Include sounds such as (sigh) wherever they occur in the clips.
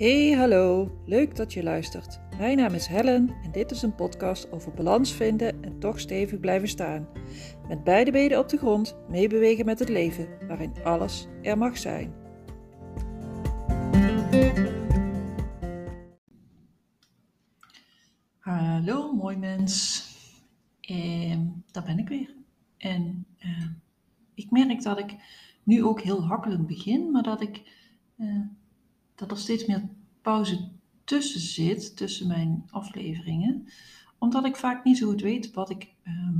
Hey, hallo. Leuk dat je luistert. Mijn naam is Helen en dit is een podcast over balans vinden en toch stevig blijven staan. Met beide benen op de grond, meebewegen met het leven, waarin alles er mag zijn. Hallo, mooi mens. Ehm, daar ben ik weer. En eh, ik merk dat ik nu ook heel hakkelend begin, maar dat ik eh, dat er steeds meer pauze tussen zit, tussen mijn afleveringen. Omdat ik vaak niet zo goed weet wat ik, ehm,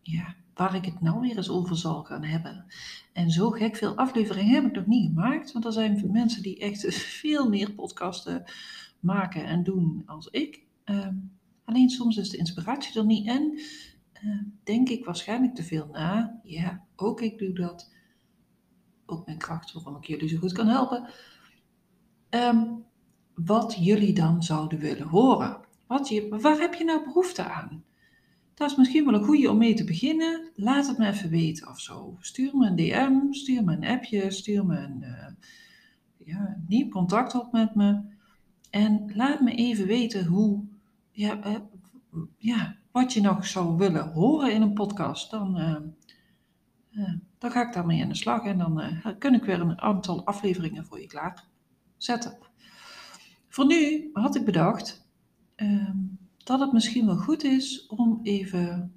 ja, waar ik het nou weer eens over zal gaan hebben. En zo gek veel afleveringen heb ik nog niet gemaakt, want er zijn mensen die echt (laughs) veel meer podcasten maken en doen als ik. Ehm, alleen soms is de inspiratie er niet en uh, denk ik waarschijnlijk te veel na. Ja, ook ik doe dat. Ook mijn kracht waarom ik jullie zo goed kan helpen. Ehm, wat jullie dan zouden willen horen. Wat je, waar heb je nou behoefte aan? Dat is misschien wel een goede om mee te beginnen. Laat het me even weten of zo. Stuur me een DM, stuur me een appje, stuur me een uh, ja, nieuw contact op met me. En laat me even weten hoe, ja, uh, ja, wat je nog zou willen horen in een podcast. Dan, uh, dan ga ik daarmee aan de slag en dan kun ik weer een aantal afleveringen voor je klaar zetten. Voor nu had ik bedacht uh, dat het misschien wel goed is om even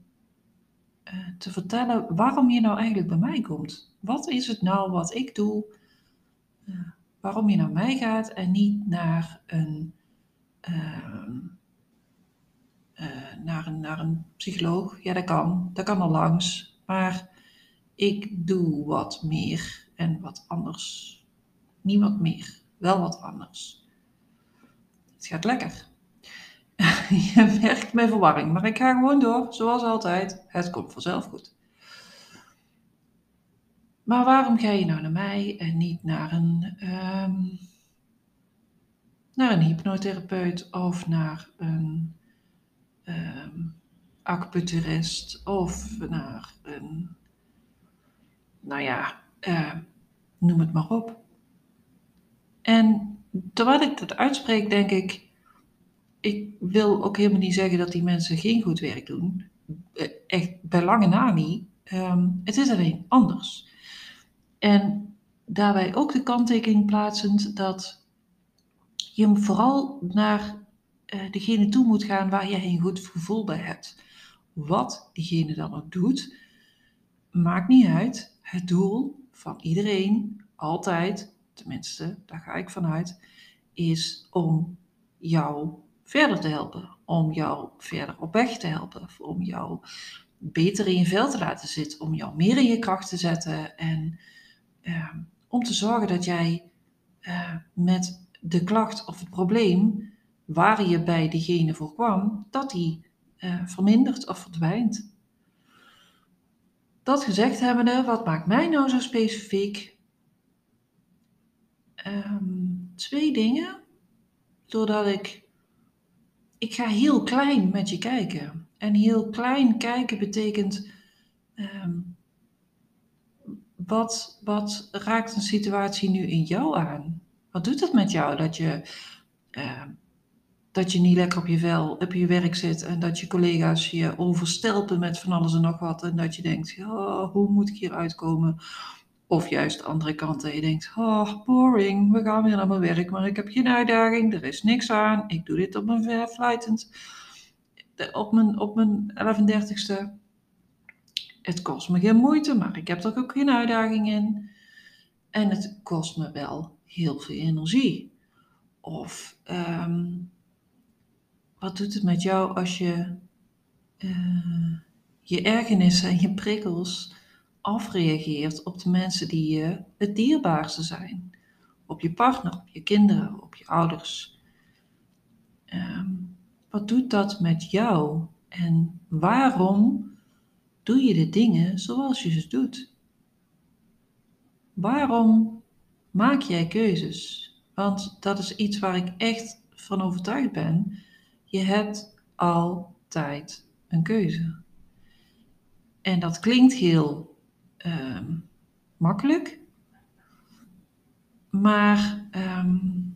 uh, te vertellen waarom je nou eigenlijk bij mij komt. Wat is het nou wat ik doe, uh, waarom je naar mij gaat en niet naar een, ehm, eh, naar een, naar een psycholoog. Ja, dat kan, dat kan er langs, maar ik doe wat meer en wat anders. Wat meer wel wat anders. Het gaat lekker. (laughs) Je merkt mijn verwarring, maar ik ga gewoon door, zoals altijd. Het komt vanzelf goed. Maar waarom ga je nou naar mij en niet naar een, um, naar een hypnotherapeut of naar een um, acupuncturist of naar een, nou ja, uh, noem het maar op. En terwijl ik dat uitspreek, denk ik, ik wil ook helemaal niet zeggen dat die mensen geen goed werk doen. Eh, echt bij lange na niet. Ehm, het is alleen anders. En daarbij ook de kanttekening plaatsend dat je vooral naar uh, degene toe moet gaan waar je een goed gevoel bij hebt. Wat diegene dan ook doet, maakt niet uit. Het doel van iedereen altijd tenminste, daar ga ik vanuit, is om jou verder te helpen. Om jou verder op weg te helpen. Om jou beter in je vel te laten zitten. Om jou meer in je kracht te zetten. En uh, om te zorgen dat jij uh, met de klacht of het probleem waar je bij diegene voor kwam, dat die uh, vermindert of verdwijnt. Dat gezegd hebbende, wat maakt mij nou zo specifiek? Um, twee dingen. Doordat ik. Ik ga heel klein met je kijken. En heel klein kijken betekent. Um, wat, wat raakt een situatie nu in jou aan? Wat doet het met jou dat je. Uh, dat je niet lekker op je vel, op je werk zit en dat je collega's je overstelpen met van alles en nog wat. En dat je denkt, oh, hoe moet ik hier uitkomen? Of juist de andere kant dat je denkt, oh, boring, we gaan weer naar mijn werk, maar ik heb geen uitdaging, er is niks aan, ik doe dit op mijn flightend, op mijn, op mijn 11.30ste. Het kost me geen moeite, maar ik heb er ook geen uitdaging in. En het kost me wel heel veel energie. Of um, wat doet het met jou als je uh, je ergernissen en je prikkels afreageert op de mensen die je het dierbaarste zijn. Op je partner, op je kinderen, op je ouders. Um, wat doet dat met jou? En waarom doe je de dingen zoals je ze doet? Waarom maak jij keuzes? Want dat is iets waar ik echt van overtuigd ben. Je hebt altijd een keuze. En dat klinkt heel um, makkelijk. Maar um,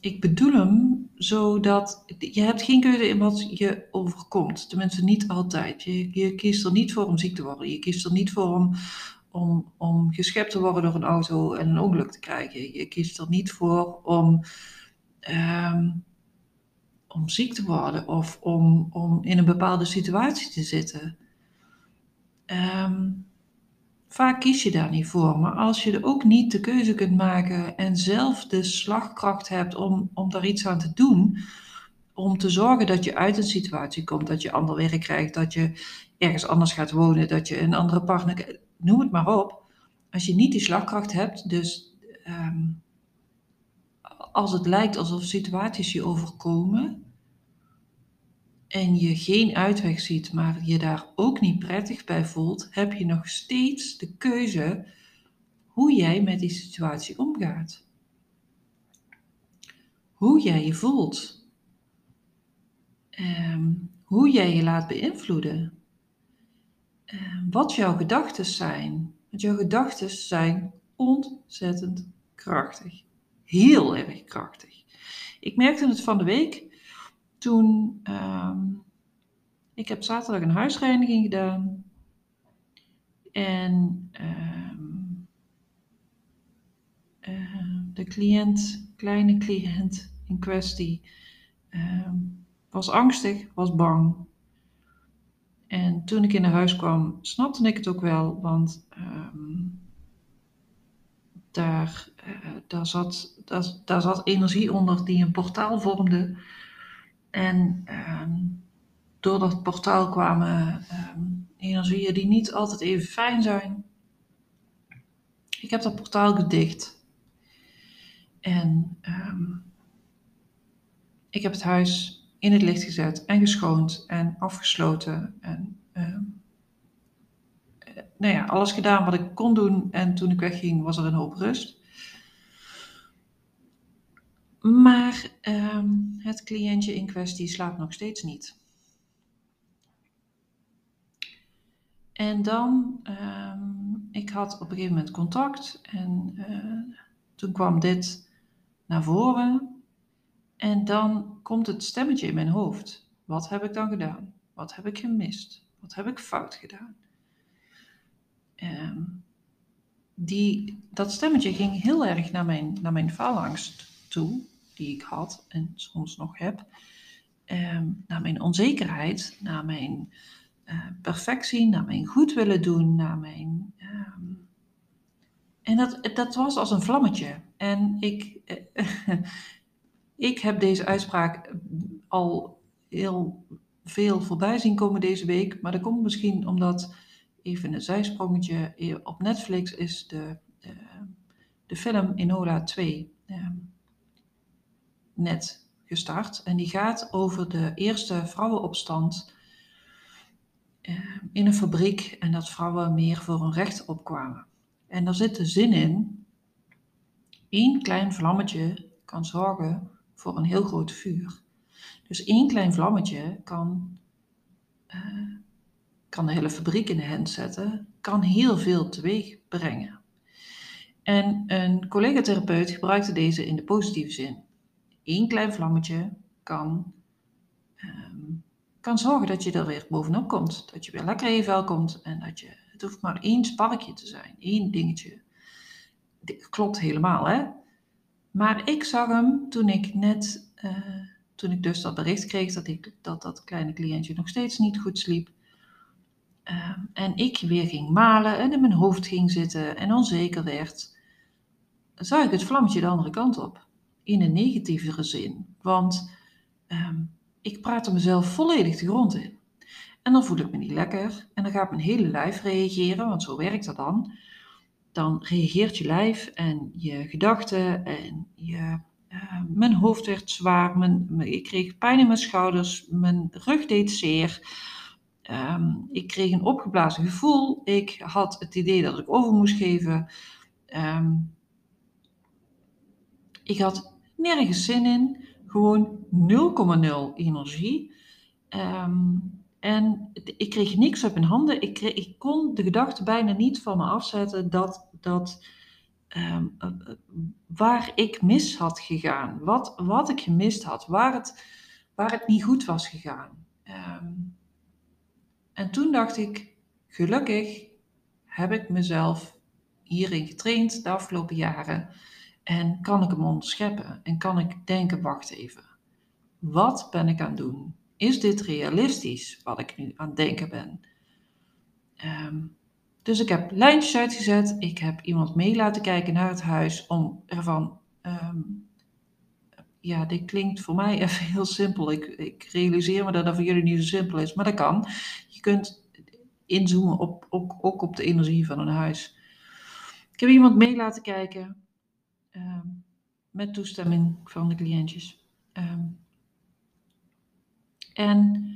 ik bedoel hem zodat je hebt geen keuze in wat je overkomt. Tenminste, niet altijd. Je, je kiest er niet voor om ziek te worden. Je kiest er niet voor om, om, om geschept te worden door een auto en een ongeluk te krijgen. Je kiest er niet voor om, ehm, om ziek te worden of om, om in een bepaalde situatie te zitten. Um, Vaak kies je daar niet voor, maar als je er ook niet de keuze kunt maken en zelf de slagkracht hebt om, om daar iets aan te doen, om te zorgen dat je uit een situatie komt, dat je ander werk krijgt, dat je ergens anders gaat wonen, dat je een andere partner, noem het maar op. Als je niet die slagkracht hebt, dus ehm, als het lijkt alsof situaties je overkomen, en je geen uitweg ziet, maar je daar ook niet prettig bij voelt, heb je nog steeds de keuze hoe jij met die situatie omgaat. Hoe jij je voelt. Ehm, hoe jij je laat beïnvloeden. Ehm, wat jouw gedachten zijn. Want jouw gedachten zijn ontzettend krachtig. Heel erg krachtig. Ik merkte het van de week toen, um, ik heb zaterdag een huisreiniging gedaan. En um, uh, de cliënt, kleine cliënt in kwestie, um, was angstig, was bang. En toen ik in huis kwam, snapte ik het ook wel, want daar, uh, daar, zat, daar, daar zat energie onder die een portaal vormde en um, door dat portaal kwamen um, energieën die niet altijd even fijn zijn. Ik heb dat portaal gedicht. En um, ik heb het huis in het licht gezet en geschoond en afgesloten. En nou ja, alles gedaan wat ik kon doen. En toen ik wegging was er een hoop rust. Maar um, het cliëntje in kwestie slaapt nog steeds niet. En dan, um, ik had op een gegeven moment contact en uh, toen kwam dit naar voren. En dan komt het stemmetje in mijn hoofd. Wat heb ik dan gedaan? Wat heb ik gemist? Wat heb ik fout gedaan? Um, die, dat stemmetje ging heel erg naar mijn, naar mijn faalangst toe die ik had en soms nog heb, ehm, naar mijn onzekerheid, naar mijn uh, perfectie, naar mijn goed willen doen, naar mijn. Ehm, en dat, dat was als een vlammetje. En ik, (laughs) ik heb deze uitspraak al heel veel voorbij zien komen deze week, maar dat komt misschien omdat, even een zijsprongetje, op Netflix is de, de, de film Enola 2 net gestart. En die gaat over de eerste vrouwenopstand eh, in een fabriek. En dat vrouwen meer voor hun recht opkwamen. En daar zit de zin in. één klein vlammetje kan zorgen voor een heel groot vuur. Dus één klein vlammetje kan, uh, kan de hele fabriek in de hand zetten, kan heel veel teweeg brengen. En een collega-therapeut gebruikte deze in de positieve zin één klein vlammetje kan, um, kan zorgen dat je er weer bovenop komt. Dat je weer lekker in je vel komt en dat je, het hoeft maar één sparkje te zijn, één dingetje. Klopt helemaal, hè? Maar ik zag hem toen ik net, uh, toen ik dus dat bericht kreeg dat, ik, dat dat kleine cliëntje nog steeds niet goed sliep. Uh, en ik weer ging malen en in mijn hoofd ging zitten en onzeker werd, zag ik het vlammetje de andere kant op in een negatievere zin. Want um, ik praat er mezelf volledig de grond in. En dan voel ik me niet lekker en dan gaat mijn hele lijf reageren, want zo werkt dat dan. Dan reageert je lijf en je gedachten en je, uh, mijn hoofd werd zwaar, mijn, ik kreeg pijn in mijn schouders, mijn rug deed zeer. Um, ik kreeg een opgeblazen gevoel. Ik had het idee dat ik over moest geven. Um, ik had nergens zin in, gewoon 0,0 energie. Um, en ik kreeg niks op mijn handen. Ik, kreeg, ik kon de gedachte bijna niet van me afzetten dat, dat ehm, waar ik mis had gegaan. Wat, wat ik gemist had. Waar het, waar het niet goed was gegaan. Ehm, en toen dacht ik, gelukkig heb ik mezelf hierin getraind de afgelopen jaren. En kan ik hem onderscheppen? En kan ik denken, wacht even. Wat ben ik aan het doen? Is dit realistisch wat ik nu aan het denken ben? Ehm, dus ik heb lijntjes uitgezet. Ik heb iemand mee laten kijken naar het huis om ervan. Um, ja, dit klinkt voor mij (laughs) even heel simpel. Ik, ik realiseer me dat dat voor jullie niet zo simpel is, maar dat kan. Je kunt inzoomen op, ook, ook op de energie van een huis. Ik heb iemand mee laten kijken ehm, met toestemming van de cliëntjes. en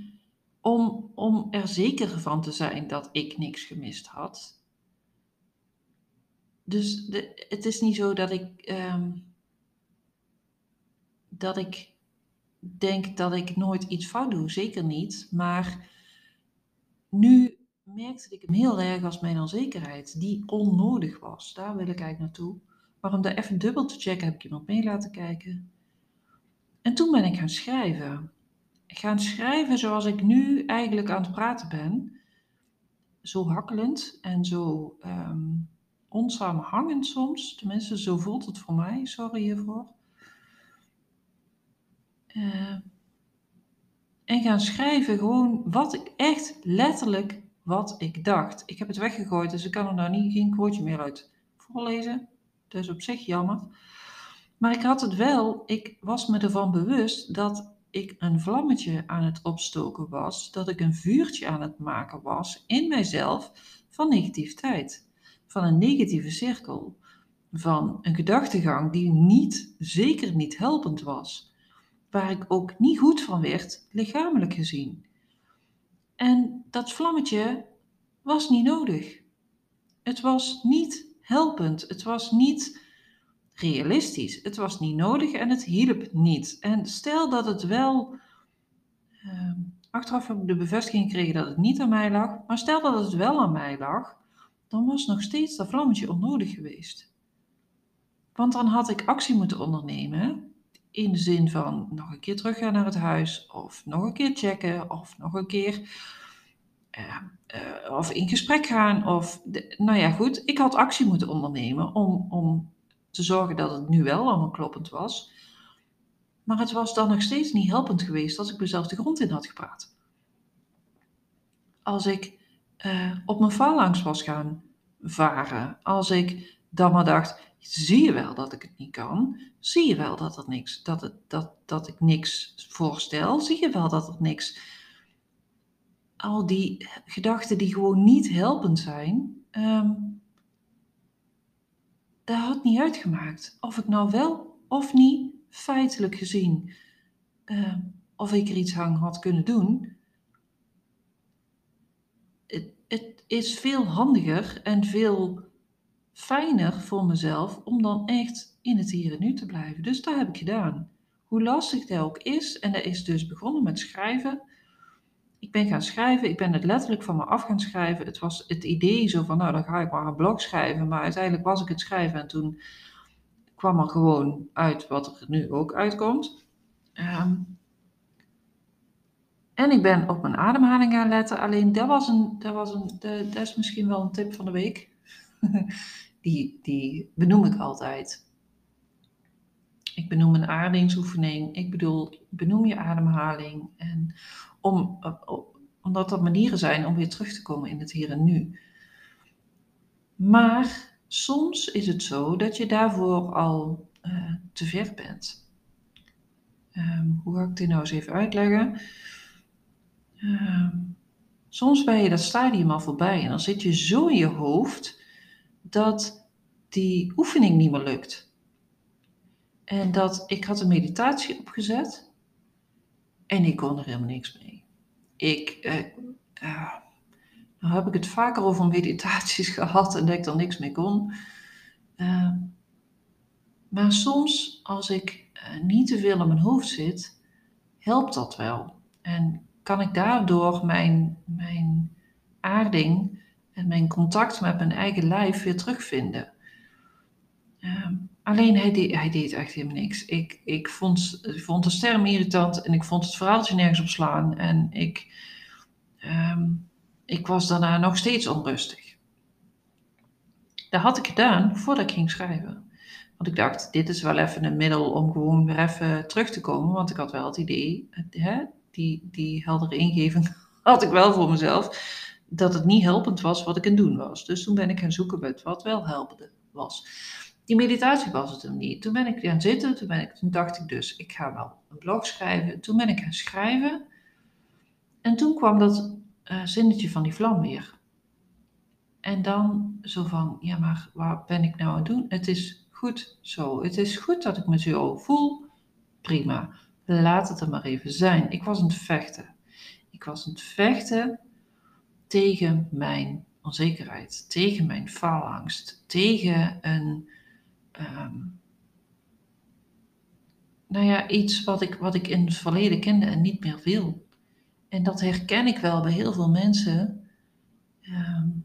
om, om er zeker van te zijn dat ik niks gemist had. Dus de, het is niet zo dat ik, um, dat ik denk dat ik nooit iets fout doe, zeker niet. Maar nu merkte ik hem heel erg als mijn onzekerheid, die onnodig was. Daar wil ik eigenlijk naartoe. Maar om daar even dubbel te checken, heb ik iemand mee laten kijken. En toen ben ik gaan schrijven gaan schrijven zoals ik nu eigenlijk aan het praten ben. Zo hakkelend en zo um, onsamenhangend soms. Tenminste, zo voelt het voor mij. Sorry hiervoor. Uh, en gaan schrijven gewoon wat ik echt letterlijk wat ik dacht. Ik heb het weggegooid, dus ik kan er nou niet, geen quoteje meer uit voorlezen. Is op zich jammer. Maar ik had het wel, ik was me ervan bewust dat ik een vlammetje aan het opstoken was, dat ik een vuurtje aan het maken was in mijzelf van negativiteit, van een negatieve cirkel, van een gedachtegang die niet, zeker niet helpend was, waar ik ook niet goed van werd, lichamelijk gezien. En dat vlammetje was niet nodig. Het was niet helpend. Het was niet realistisch. Het was niet nodig en het hielp niet. En stel dat het wel. Uh, achteraf heb ik de bevestiging gekregen dat het niet aan mij lag. Maar stel dat het wel aan mij lag, dan was nog steeds dat vlammetje onnodig geweest. Want dan had ik actie moeten ondernemen. In de zin van nog een keer teruggaan naar het huis, of nog een keer checken, of nog een keer. Uh, uh, of in gesprek gaan. Of, nou ja, goed. Ik had actie moeten ondernemen om, om te zorgen dat het nu wel allemaal kloppend was. Maar het was dan nog steeds niet helpend geweest als ik mezelf de grond in had gepraat. Als ik uh, op mijn faalangst was gaan varen. Als ik dan maar dacht, zie je wel dat ik het niet kan? Zie je wel dat, er niks, dat, het, dat, dat ik niks voorstel? Zie je wel dat er niks... Al die gedachten die gewoon niet helpend zijn, um, dat had niet uitgemaakt. Of ik nou wel of niet, feitelijk gezien, uh, of ik er iets aan had kunnen doen. Het, het is veel handiger en veel fijner voor mezelf om dan echt in het hier en nu te blijven. Dus dat heb ik gedaan. Hoe lastig dat ook is, en dat is dus begonnen met schrijven ik ben gaan schrijven, ik ben het letterlijk van me af gaan schrijven. Het was het idee zo van, nou dan ga ik maar een blog schrijven. Maar uiteindelijk was ik het schrijven en toen kwam er gewoon uit wat er nu ook uitkomt. Ehm, en ik ben op mijn ademhaling gaan letten. Alleen dat was een, dat was een, dat is misschien wel een tip van de week. (laughs) die, die benoem ik altijd. Ik benoem een aardingsoefening. Ik bedoel, benoem je ademhaling. En om, eh, omdat dat manieren zijn om weer terug te komen in het hier en nu. Maar soms is het zo dat je daarvoor al uh, te ver bent. Um, hoe ga ik dit nou eens even uitleggen? Um, soms ben je dat stadium al voorbij en dan zit je zo in je hoofd dat die oefening niet meer lukt. En dat ik had een meditatie opgezet en ik kon er helemaal niks mee. Ik, eh, uh, nou heb ik het vaker over meditaties (laughs) gehad en dat ik er niks mee kon. Uh, maar soms, als ik niet te veel in mijn hoofd zit, helpt dat wel. En kan ik daardoor mijn, mijn aarding en mijn contact met mijn eigen lijf weer terugvinden. Alleen hij deed, echt helemaal niks. Ik, ik, vond, vond de sterm irritant en ik vond het verhaaltje nergens op slaan. En ik, ehm, ik was daarna nog steeds onrustig. Dat had ik gedaan voordat ik ging schrijven. Want ik dacht, dit is wel even een middel om gewoon weer even terug te komen. Want ik had wel het idee, hè, die, die heldere ingeving (laughs) had ik wel voor mezelf, dat het niet helpend was wat ik aan het doen was. Dus toen ben ik gaan zoeken wat wel helpende was. Die meditatie was het hem niet. Toen ben ik gaan zitten, toen, ben ik, dacht ik dus, ik ga wel een blog schrijven. Toen ben ik gaan schrijven. En toen kwam dat uh, zinnetje van die vlam weer. En dan zo van, ja maar wat ben ik nou aan het doen? Het is goed zo. Het is goed dat ik me zo voel. Prima. Laat het er maar even zijn. Ik was aan het vechten. Ik was aan het vechten tegen mijn onzekerheid, tegen mijn faalangst, tegen een, um, nou ja, iets wat ik, wat ik in het verleden kende en niet meer wil. En dat herken ik wel bij heel veel mensen um,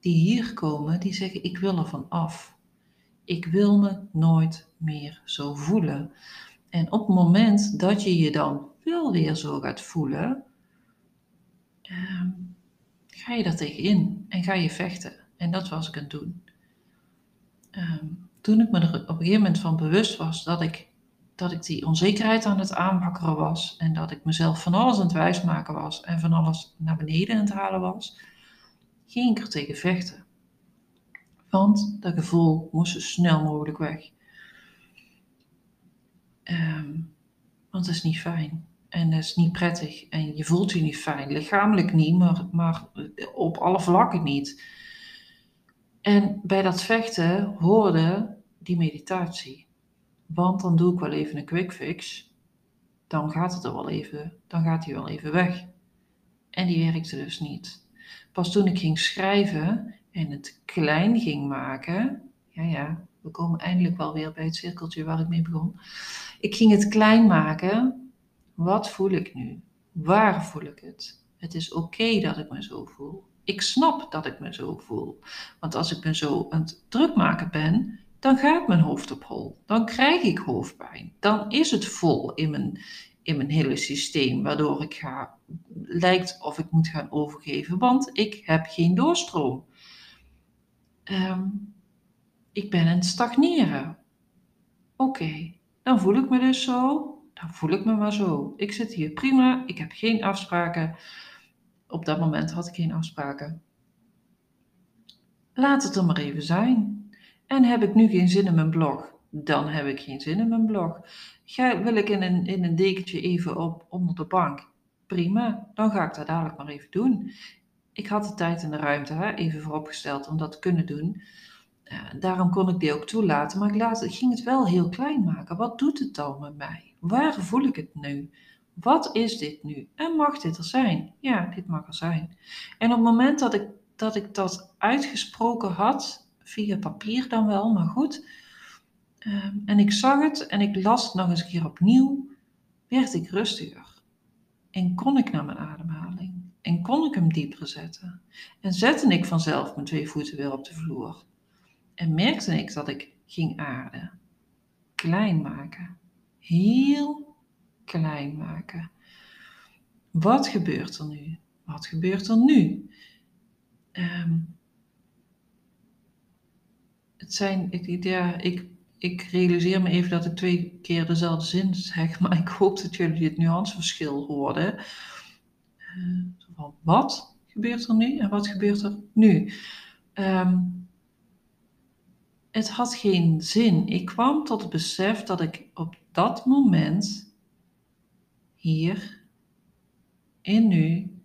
die hier komen, die zeggen: Ik wil er van af. Ik wil me nooit meer zo voelen. En op het moment dat je je dan wel weer zo gaat voelen, um, ga je daar tegenin en ga je vechten. En dat was ik aan het doen. Toen ik me er op een gegeven moment van bewust was dat ik, dat ik die onzekerheid aan het aanbakkeren was en dat ik mezelf van alles aan het wijsmaken was en van alles naar beneden aan het halen was, ging ik er tegen vechten. Want dat gevoel moest zo snel mogelijk weg. Um, want dat is niet fijn. En dat is niet prettig. En je voelt je niet fijn. Lichamelijk niet, maar, maar op alle vlakken niet. En bij dat vechten hoorde die meditatie. Want dan doe ik wel even een quick fix. Dan gaat het er wel even, dan gaat hij wel even weg. En die werkte dus niet. Pas toen ik ging schrijven en het klein ging maken, ja ja, we komen eindelijk wel weer bij het cirkeltje waar ik mee begon. Ik ging het klein maken wat voel ik nu? Waar voel ik het? Het is oké dat ik me zo voel. Ik snap dat ik me zo voel. Want als ik me zo aan het druk maken ben, dan gaat mijn hoofd op hol. Dan krijg ik hoofdpijn. Dan is het vol in mijn, in mijn hele systeem, waardoor ik ga, lijkt of ik moet gaan overgeven, want ik heb geen doorstroom. Um, ik ben aan het stagneren. Oké, dan voel ik me dus zo dan voel ik me maar zo. Ik zit hier prima, ik heb geen afspraken. Op dat moment had ik geen afspraken. Laat het er maar even zijn. En heb ik nu geen zin in mijn blog? Dan heb ik geen zin in mijn blog. Ga, wil ik in een, in een dekentje even op onder de bank? Prima, dan ga ik dat dadelijk maar even doen. Ik had de tijd en de ruimte hè, even vooropgesteld om dat te kunnen doen. Daarom kon ik die ook toelaten, maar ik, laat, ik ging het wel heel klein maken. Wat doet het dan met mij? Waar voel ik het nu? Wat is dit nu? En mag dit er zijn? Ja, dit mag er zijn. En op het moment dat ik dat, ik dat uitgesproken had, via papier dan wel, maar goed, um, en ik zag het en ik las het nog eens een keer opnieuw, werd ik rustiger. En kon ik naar mijn ademhaling. En kon ik hem dieper zetten. En zette ik vanzelf mijn twee voeten weer op de vloer. En merkte ik dat ik ging aarden. Klein maken heel klein maken. Wat gebeurt er nu? Wat gebeurt er nu? Um, het zijn, ik, ja, ik, ik realiseer me even dat ik twee keer dezelfde zin zeg, (laughs) maar ik hoop dat jullie het nuanceverschil hoorden. Uh, van wat gebeurt er nu en wat gebeurt er nu? Um, het had geen zin. Ik kwam tot het besef dat ik op dat moment, hier, in nu,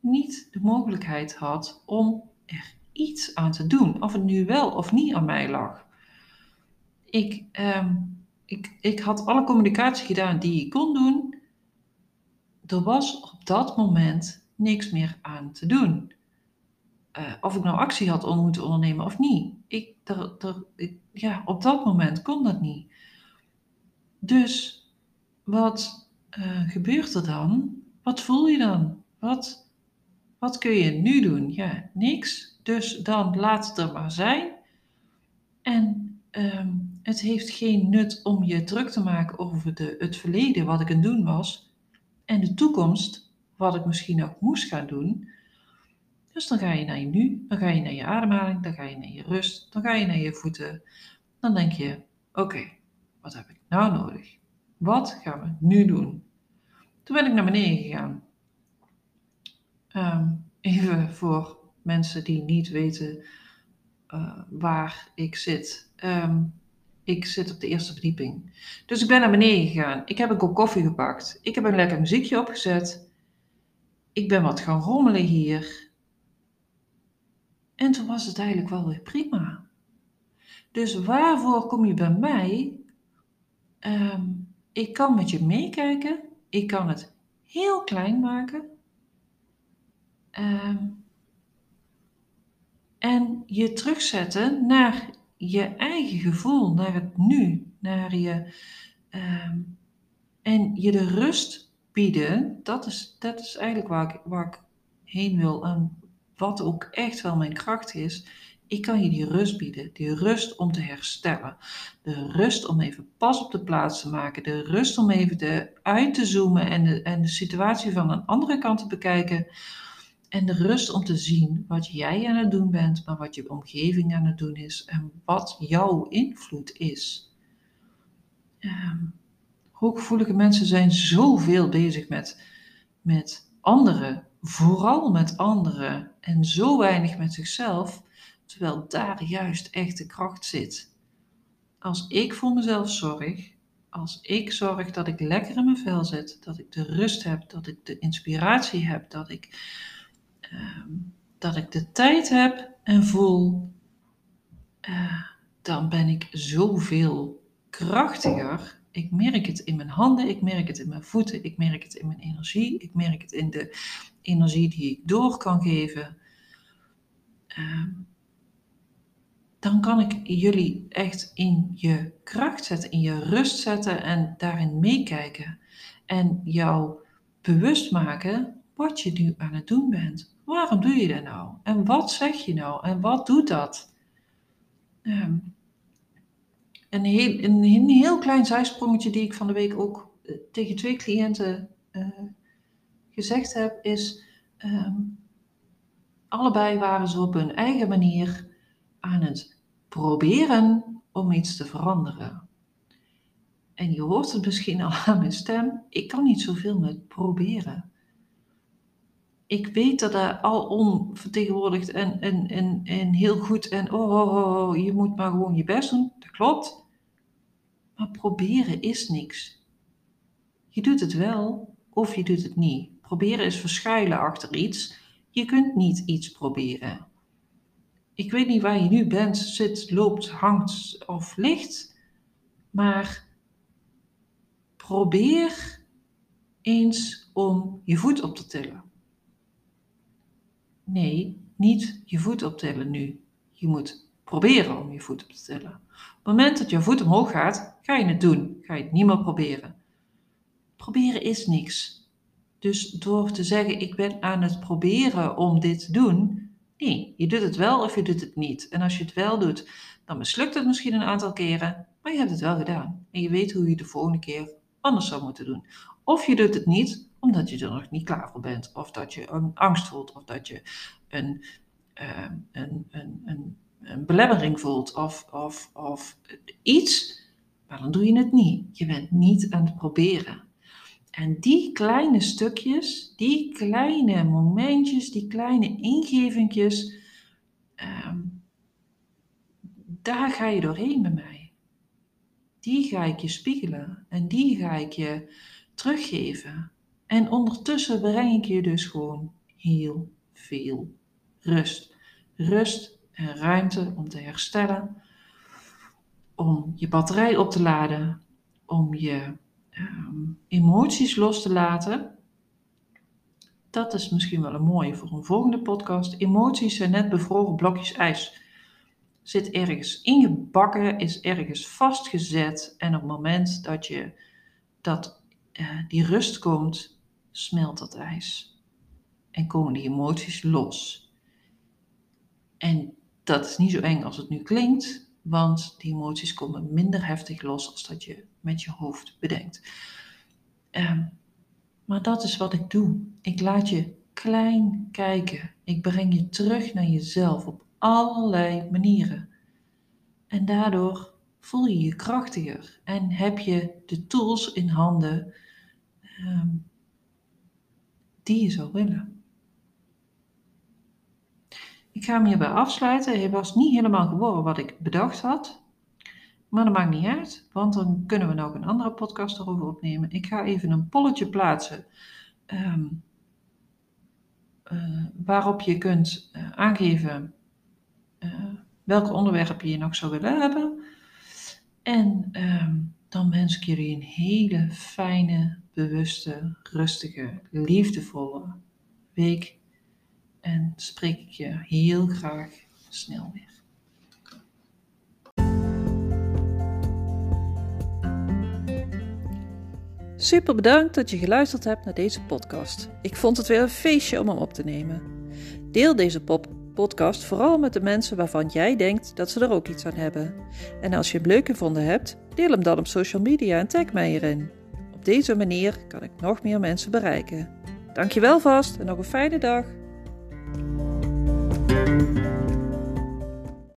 niet de mogelijkheid had om er iets aan te doen. Of het nu wel of niet aan mij lag. Ik, um, ik, ik had alle communicatie gedaan die ik kon doen. Er was op dat moment niks meer aan te doen. Uh, of ik nou actie had moeten ondernemen of niet. Ik, er, ja, op dat moment kon dat niet. Dus wat uh, gebeurt er dan? Wat voel je dan? Wat, wat kun je nu doen? Ja, niks. Dus dan laat het er maar zijn. En ehm, het heeft geen nut om je druk te maken over de, het verleden, wat ik aan het doen was, en de toekomst, wat ik misschien ook moest gaan doen. Dus dan ga je naar je nu, dan ga je naar je ademhaling, dan ga je naar je rust, dan ga je naar je voeten. Dan denk je, oké, wat heb ik nou nodig? Wat gaan we nu doen? Toen ben ik naar beneden gegaan. Ehm, even voor mensen die niet weten uh, waar ik zit. Ehm, ik zit op de eerste verdieping. Dus ik ben naar beneden gegaan. Ik heb een kop koffie gepakt. Ik heb een lekker muziekje opgezet. Ik ben wat gaan rommelen hier. En toen was het eigenlijk wel weer prima. Dus waarvoor kom je bij mij? Ehm, ik kan met je meekijken. Ik kan het heel klein maken. Ehm, en je terugzetten naar je eigen gevoel, naar het nu, naar je. Ehm, en je de rust bieden, dat is, dat is eigenlijk waar ik, waar ik heen wil. En wat ook echt wel mijn kracht is. Ik kan je die rust bieden. Die rust om te herstellen. De rust om even pas op de plaats te maken. De rust om even de, uit te zoomen en de, en de situatie van een andere kant te bekijken en de rust om te zien wat jij aan het doen bent, maar wat je omgeving aan het doen is en wat jouw invloed is. Um, hooggevoelige mensen zijn zoveel bezig met, met anderen, vooral met anderen en zo weinig met zichzelf, terwijl daar juist echt de kracht zit. Als ik voor mezelf zorg, als ik zorg dat ik lekker in mijn vel zit, dat ik de rust heb, dat ik de inspiratie heb, dat ik Ehm, dat ik de tijd heb en voel, uh, dan ben ik zoveel krachtiger. Ik merk het in mijn handen, ik merk het in mijn voeten, ik merk het in mijn energie, ik merk het in de energie die ik door kan geven. Ehm, dan kan ik jullie echt in je kracht zetten, in je rust zetten en daarin meekijken. En jou bewust maken wat je nu aan het doen bent. Waarom doe je dat nou? En wat zeg je nou? En wat doet dat? Um, een, heel, een, heel klein zijsprongetje die ik van de week ook uh, tegen twee cliënten uh, gezegd heb, is um, allebei waren ze op hun eigen manier aan het proberen om iets te veranderen. En je hoort het misschien al aan mijn stem, ik kan niet zoveel met proberen ik weet dat dat al onvertegenwoordigd en, en, en, en heel goed en oh, oh, oh, oh, je moet maar gewoon je best doen. Dat klopt. Maar proberen is niks. Je doet het wel of je doet het niet. Proberen is verschuilen achter iets. Je kunt niet iets proberen. Ik weet niet waar je nu bent, zit, loopt, hangt of ligt. Maar probeer eens om je voet op te tillen. Nee, niet je voet optillen nu. Je moet proberen om je voet op te tillen. Op het moment dat je voet omhoog gaat, ga je het doen. Ga je het niet meer proberen. Proberen is niks. Dus door te zeggen, ik ben aan het proberen om dit te doen, nee, je doet het wel of je doet het niet. En als je het wel doet, dan mislukt het misschien een aantal keren, maar je hebt het wel gedaan. En je weet hoe je de volgende keer anders zou moeten doen. Of je doet het niet, omdat je er nog niet klaar voor bent, of dat je een angst voelt, of dat je een, uh, een, een, een, een, belemmering voelt, of, of, of iets, maar dan doe je het niet. Je bent niet aan het proberen. En die kleine stukjes, die kleine momentjes, die kleine ingevingjes, um, daar ga je doorheen bij mij. Die ga ik je spiegelen en die ga ik je teruggeven. En ondertussen breng ik je dus gewoon heel veel rust. Rust en ruimte om te herstellen, om je batterij op te laden, om je um, emoties los te laten. Dat is misschien wel een mooie voor een volgende podcast. Emoties zijn net bevroren blokjes ijs. Zit ergens ingebakken, is ergens vastgezet. En op het moment dat je dat, uh, die rust komt, smelt dat ijs. En komen die emoties los. En dat is niet zo eng als het nu klinkt, Want die emoties komen minder heftig los als dat je met je hoofd bedenkt. Ehm, maar dat is wat ik doe. Ik laat je klein kijken. Ik breng je terug naar jezelf op allerlei manieren. En daardoor voel je je krachtiger en heb je de tools in handen ehm, die je zou willen. Ik ga hem hierbij afsluiten. Hij was niet helemaal geworden wat ik bedacht had. Maar dat maakt niet uit, want dan kunnen we nog een andere podcast erover opnemen. Ik ga even een polletje plaatsen ehm, eh, waarop je kunt uh, aangeven uh, welke onderwerpen je nog zou willen hebben. En ehm, dan wens ik jullie een hele fijne, bewuste, rustige, liefdevolle week. En spreek ik je heel graag snel weer. Super bedankt dat je geluisterd hebt naar deze podcast. Ik vond het weer een feestje om hem op te nemen. Deel deze pop podcast vooral met de mensen waarvan jij denkt dat ze er ook iets aan hebben. En als je hem leuk gevonden hebt, deel hem dan op social media en tag mij erin. Op deze manier kan ik nog meer mensen bereiken. Dankjewel vast en nog een fijne dag.